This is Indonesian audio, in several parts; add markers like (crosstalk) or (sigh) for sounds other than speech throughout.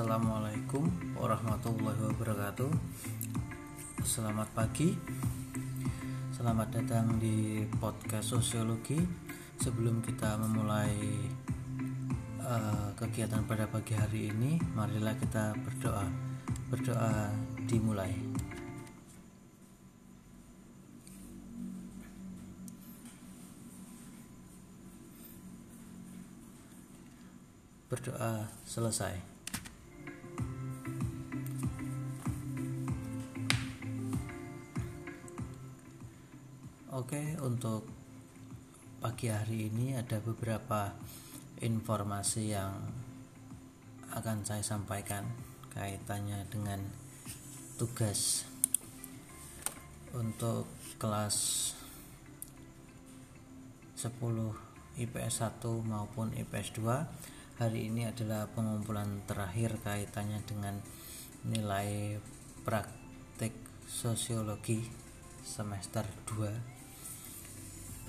Assalamualaikum warahmatullahi wabarakatuh. Selamat pagi. Selamat datang di podcast sosiologi. Sebelum kita memulai uh, kegiatan pada pagi hari ini Marilah kita berdoa. Berdoa dimulai. Berdoa selesai Oke, untuk pagi hari ini ada beberapa informasi yang akan saya sampaikan kaitannya dengan tugas. Untuk kelas 10 IPS 1 maupun IPS 2 hari ini adalah pengumpulan terakhir kaitannya dengan nilai praktik sosiologi semester 2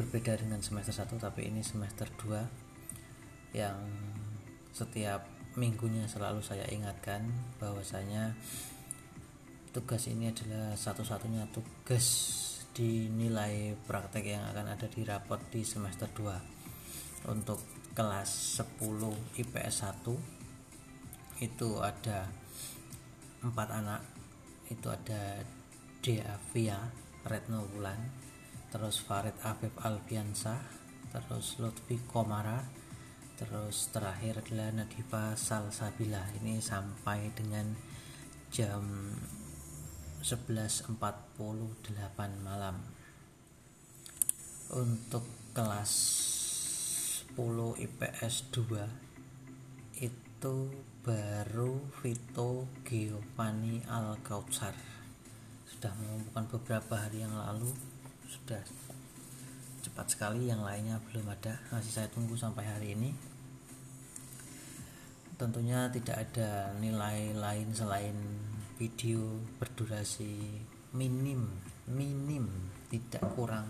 berbeda dengan semester 1 tapi ini semester 2 yang setiap minggunya selalu saya ingatkan bahwasanya tugas ini adalah satu-satunya tugas di nilai praktek yang akan ada di rapot di semester 2 untuk kelas 10 IPS 1 itu ada empat anak. Itu ada Deavia Retno Wulan terus Farid Afif Alfiansa terus Lutfi Komara terus terakhir adalah Nadifa Salsabila. Ini sampai dengan jam 11.48 malam. Untuk kelas 10 IPS 2 itu baru Vito Giovanni Al Kautsar sudah mengumpulkan beberapa hari yang lalu sudah. Cepat sekali yang lainnya belum ada. Masih saya tunggu sampai hari ini. Tentunya tidak ada nilai lain selain video berdurasi minim minim tidak kurang.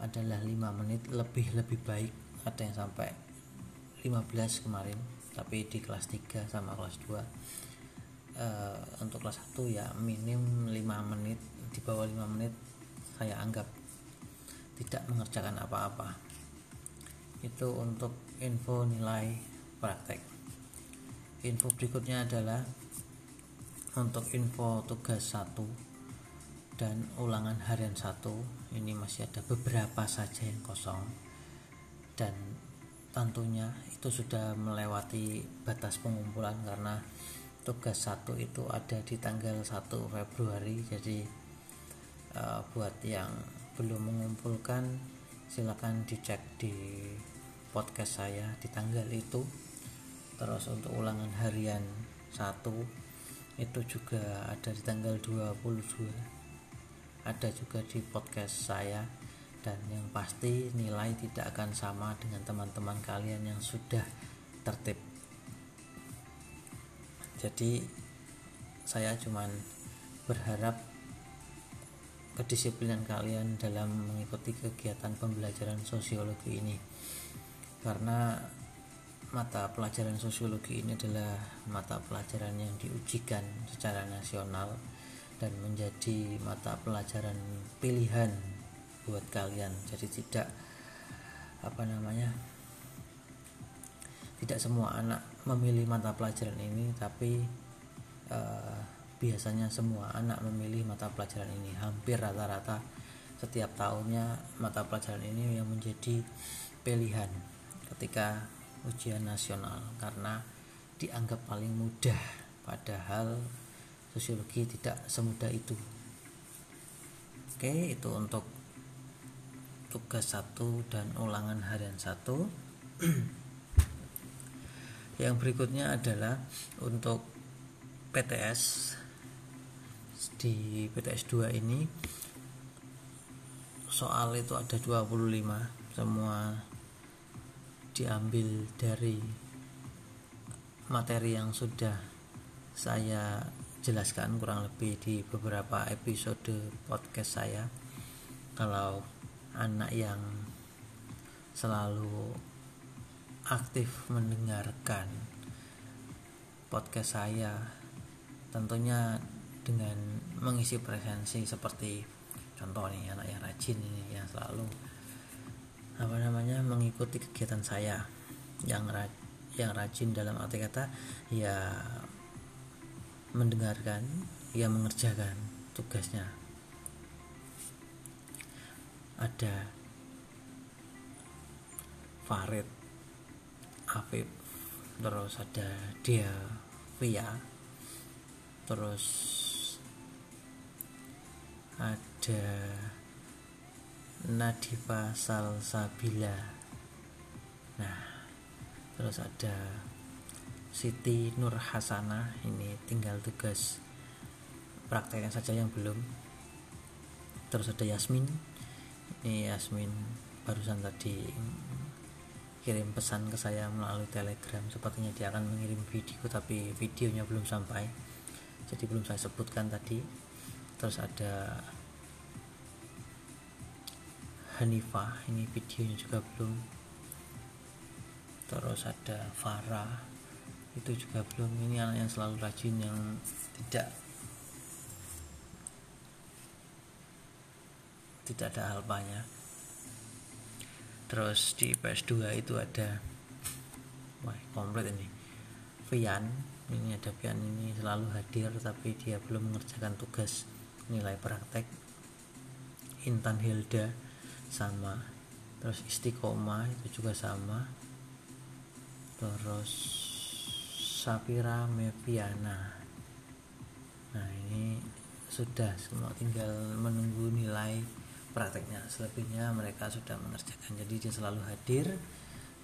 Adalah 5 menit lebih lebih baik. Ada yang sampai 15 kemarin tapi di kelas 3 sama kelas 2 uh, eh, untuk kelas 1 ya minim 5 menit di bawah 5 menit saya anggap tidak mengerjakan apa-apa. Itu untuk info nilai praktek. Info berikutnya adalah untuk info tugas 1 dan ulangan harian 1 ini masih ada beberapa saja yang kosong. Dan tentunya itu sudah melewati batas pengumpulan karena tugas 1 itu ada di tanggal 1 Februari jadi uh, buat yang belum mengumpulkan silakan dicek di podcast saya di tanggal itu. Terus untuk ulangan harian satu itu juga ada di tanggal 22 ada juga di podcast saya. Dan yang pasti nilai tidak akan sama dengan teman-teman kalian yang sudah tertib. Jadi saya cuman berharap kedisiplinan kalian dalam mengikuti kegiatan pembelajaran sosiologi ini. Karena mata pelajaran sosiologi ini adalah mata pelajaran yang diujikan secara nasional dan menjadi mata pelajaran pilihan buat kalian. Jadi tidak apa namanya tidak semua anak memilih mata pelajaran ini tapi uh, biasanya semua anak memilih mata pelajaran ini. Hampir rata-rata setiap tahunnya mata pelajaran ini yang menjadi pilihan ketika ujian nasional. Karena dianggap paling mudah padahal sosiologi tidak semudah itu. Oke itu untuk tugas satu dan ulangan harian satu. (clears throat) Yang berikutnya adalah untuk PTS di PTS 2 ini soal itu ada 25 semua diambil dari materi yang sudah saya jelaskan kurang lebih di beberapa episode podcast saya. Kalau anak yang selalu aktif mendengarkan podcast saya tentunya dengan mengisi presensi seperti contoh nih anak yang rajin ini yang selalu apa namanya mengikuti kegiatan saya. Yang rajin yang rajin dalam arti kata ya mendengarkan ya mengerjakan tugasnya. Ada Farid Afif terus ada dia Via terus ada Nadifa Salsabila. Nah terus ada Siti Nur Hasanah. Ini tinggal tugas prakteknya saja yang belum. Terus ada Yasmin. Ini Yasmin barusan tadi kirim pesan ke saya melalui telegram. Sepertinya dia akan mengirim video tapi videonya belum sampai. Jadi belum saya sebutkan tadi terus ada Hanifah ini videonya juga belum. Terus ada Farah itu juga belum. Ini anak yang selalu rajin yang tidak tidak ada alpanya terus di PS2 itu ada wah komplit ini. Vian ini ada Vian ini selalu hadir tapi dia belum mengerjakan tugas nilai praktek. Intan Hilda sama terus Istiqomah itu juga sama. Terus Sapira Meviana. Nah ini sudah semua tinggal menunggu nilai prakteknya. Selebihnya mereka sudah mengerjakan. Jadi dia selalu hadir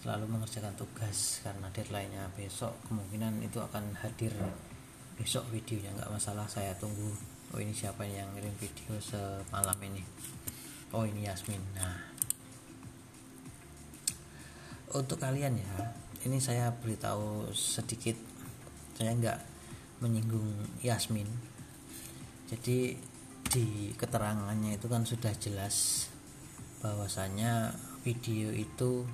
selalu mengerjakan tugas karena deadline-nya besok. Kemungkinan itu akan hadir besok videonya. Nggak masalah saya tunggu oh ini siapa yang ngirim video semalam ini? Oh ini Yasmin. Nah. Untuk kalian ya ini saya beritahu sedikit. Saya nggak menyinggung Yasmin. Jadi di keterangannya itu kan sudah jelas bahwasanya video itu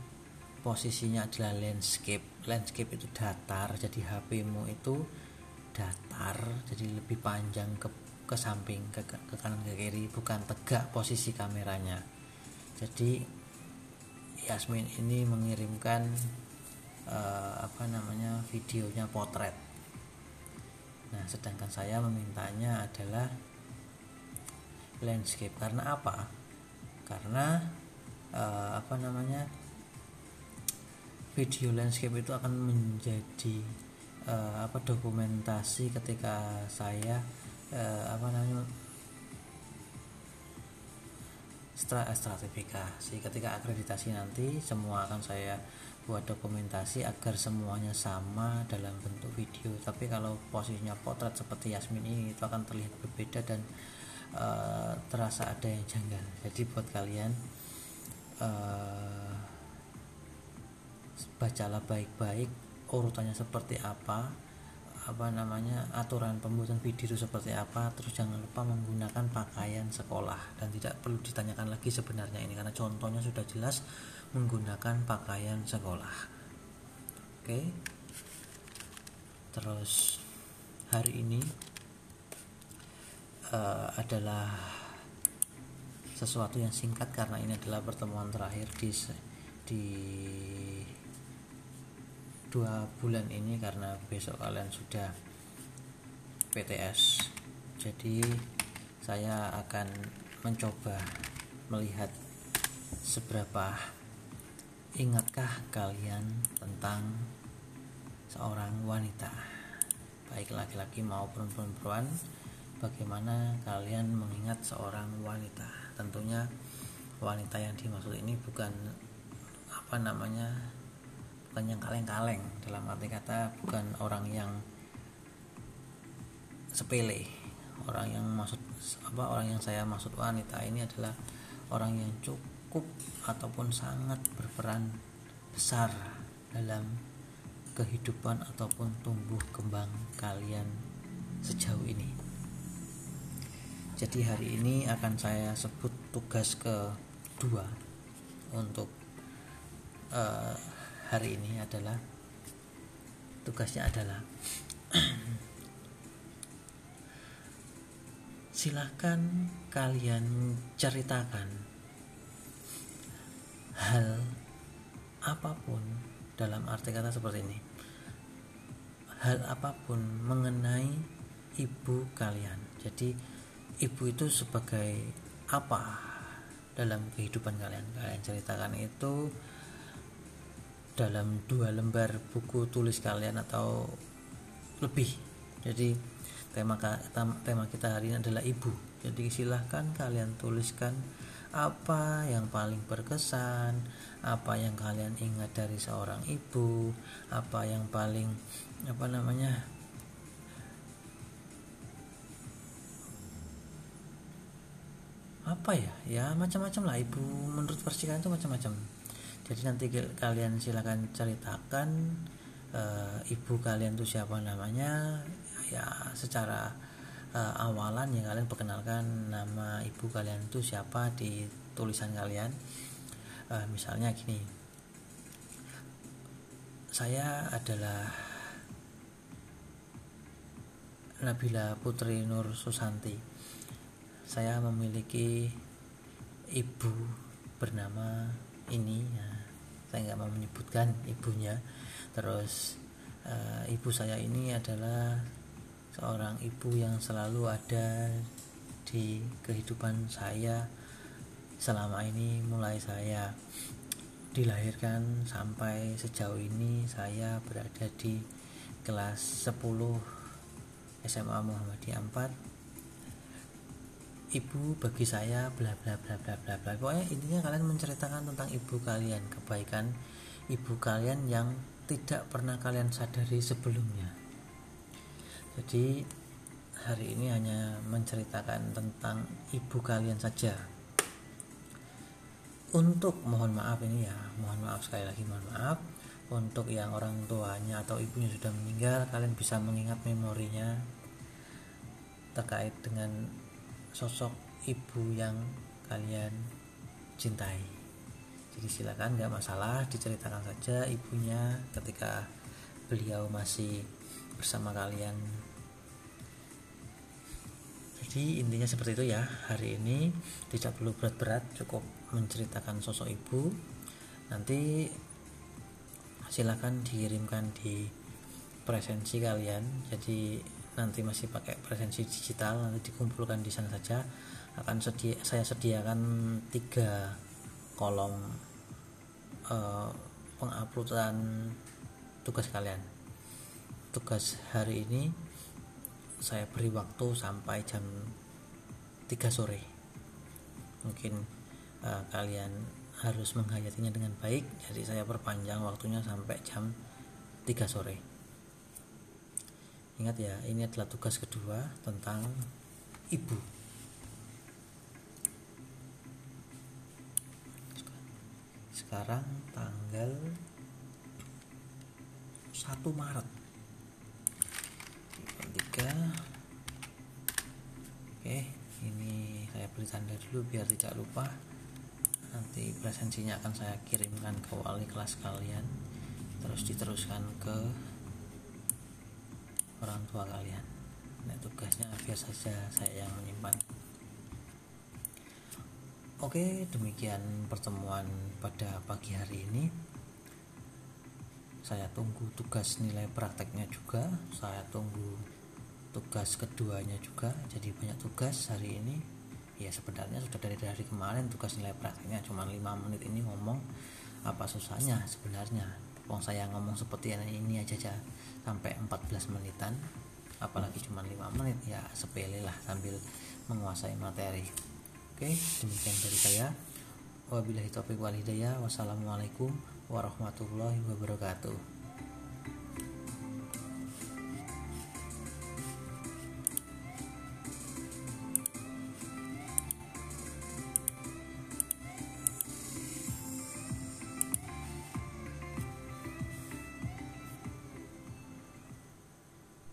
posisinya adalah landscape. Landscape itu datar jadi HPmu itu datar jadi lebih panjang ke ke samping ke, ke kanan ke kiri bukan tegak posisi kameranya. Jadi Yasmin ini mengirimkan uh, apa namanya videonya potret. Nah sedangkan saya memintanya adalah landscape. Karena apa? Karena uh, apa namanya video landscape itu akan menjadi uh, apa dokumentasi ketika saya uh, apa namanya? Stratifikasi. Ketika akreditasi nanti semua akan saya buat dokumentasi agar semuanya sama dalam bentuk video. Tapi kalau posisinya potret seperti Yasmin ini itu akan terlihat berbeda dan uh, terasa ada yang janggal. Jadi buat kalian uh, bacalah baik-baik urutannya seperti apa apa namanya aturan pembuatan video itu seperti apa terus jangan lupa menggunakan pakaian sekolah. Dan tidak perlu ditanyakan lagi sebenarnya ini karena contohnya sudah jelas menggunakan pakaian sekolah. Oke. Terus hari ini uh, adalah sesuatu yang singkat karena ini adalah pertemuan terakhir di di dua bulan ini karena besok kalian sudah PTS jadi saya akan mencoba melihat seberapa Ingatkah kalian tentang seorang wanita, baik laki-laki maupun perempuan? Bagaimana kalian mengingat seorang wanita? Tentunya wanita yang dimaksud ini bukan apa namanya, bukan yang kaleng-kaleng dalam arti kata bukan orang yang sepele. Orang yang maksud apa orang yang saya maksud wanita ini adalah orang yang cukup ataupun sangat berperan besar dalam kehidupan ataupun tumbuh kembang kalian sejauh ini. Jadi hari ini akan saya sebut tugas kedua untuk uh, hari ini adalah tugasnya adalah (clears throat) silahkan kalian ceritakan hal apa pun dalam arti kata seperti ini. Hal apa pun mengenai ibu kalian. Jadi ibu itu sebagai apa dalam kehidupan kalian? Kalian ceritakan itu dalam dua lembar buku tulis kalian atau lebih. Jadi tema tema kita hari ini adalah ibu. Jadi silahkan kalian tuliskan apa yang paling berkesan apa yang kalian ingat dari seorang ibu apa yang paling apa namanya apa ya? Ya macam-macam lah ibu. Menurut versi itu macam-macam jadi nanti kalian silakan ceritakan e, ibu kalian itu siapa namanya. Ya secara e, awalan ya kalian perkenalkan nama ibu kalian itu siapa di tulisan kalian. E, misalnya gini. Saya adalah Nabila Putri Nur Susanti. Saya memiliki ibu bernama ini ya, saya nggak mau menyebutkan ibunya. Terus uh, ibu saya ini adalah seorang ibu yang selalu ada di kehidupan saya selama ini mulai saya dilahirkan sampai sejauh ini saya berada di kelas 10 SMA Muhammadiyah 4 ibu bagi saya bla bla bla bla bla bla. Pokoknya intinya kalian menceritakan tentang ibu kalian kebaikan ibu kalian yang tidak pernah kalian sadari sebelumnya. Jadi hari ini hanya menceritakan tentang ibu kalian saja. Untuk mohon maaf ini ya mohon maaf sekali lagi mohon maaf. Untuk yang orang tuanya atau ibunya sudah meninggal kalian bisa mengingat memorinya terkait dengan sosok ibu yang kalian cintai. Jadi silakan nggak masalah diceritakan saja ibunya ketika beliau masih bersama kalian. Jadi intinya seperti itu ya hari ini tidak perlu berat-berat cukup menceritakan sosok ibu. Nanti silakan dikirimkan di presensi kalian. Jadi nanti masih pakai presensi digital nanti dikumpulkan di sana saja. Akan sedia, saya sediakan tiga kolom uh, penguploadan tugas kalian. Tugas hari ini saya beri waktu sampai jam 3 sore. Mungkin uh, kalian harus menghayatinya dengan baik. Jadi saya perpanjang waktunya sampai jam 3 sore Ingat ya, ini adalah tugas kedua tentang ibu. Sekarang tanggal 1 Maret 3 Oke, ini saya beri tanda dulu biar tidak lupa. Nanti presensinya akan saya kirimkan ke wali kelas kalian. Terus diteruskan ke orang tua kalian. Nah tugasnya biar saja saya yang menyimpan. Oke demikian pertemuan pada pagi hari ini. Saya tunggu tugas nilai prakteknya juga. Saya tunggu tugas keduanya juga. Jadi banyak tugas hari ini. Ya sebenarnya sudah dari dari kemarin tugas nilai prakteknya cuma 5 menit ini ngomong apa susahnya sebenarnya. Wong saya ngomong seperti ini aja aja sampai 14 menitan apalagi cuma 5 menit ya sepele lah sambil menguasai materi. Oke demikian dari saya. Wabillahi taufiq wal hidayah. Wassalamualaikum warahmatullahi wabarakatuh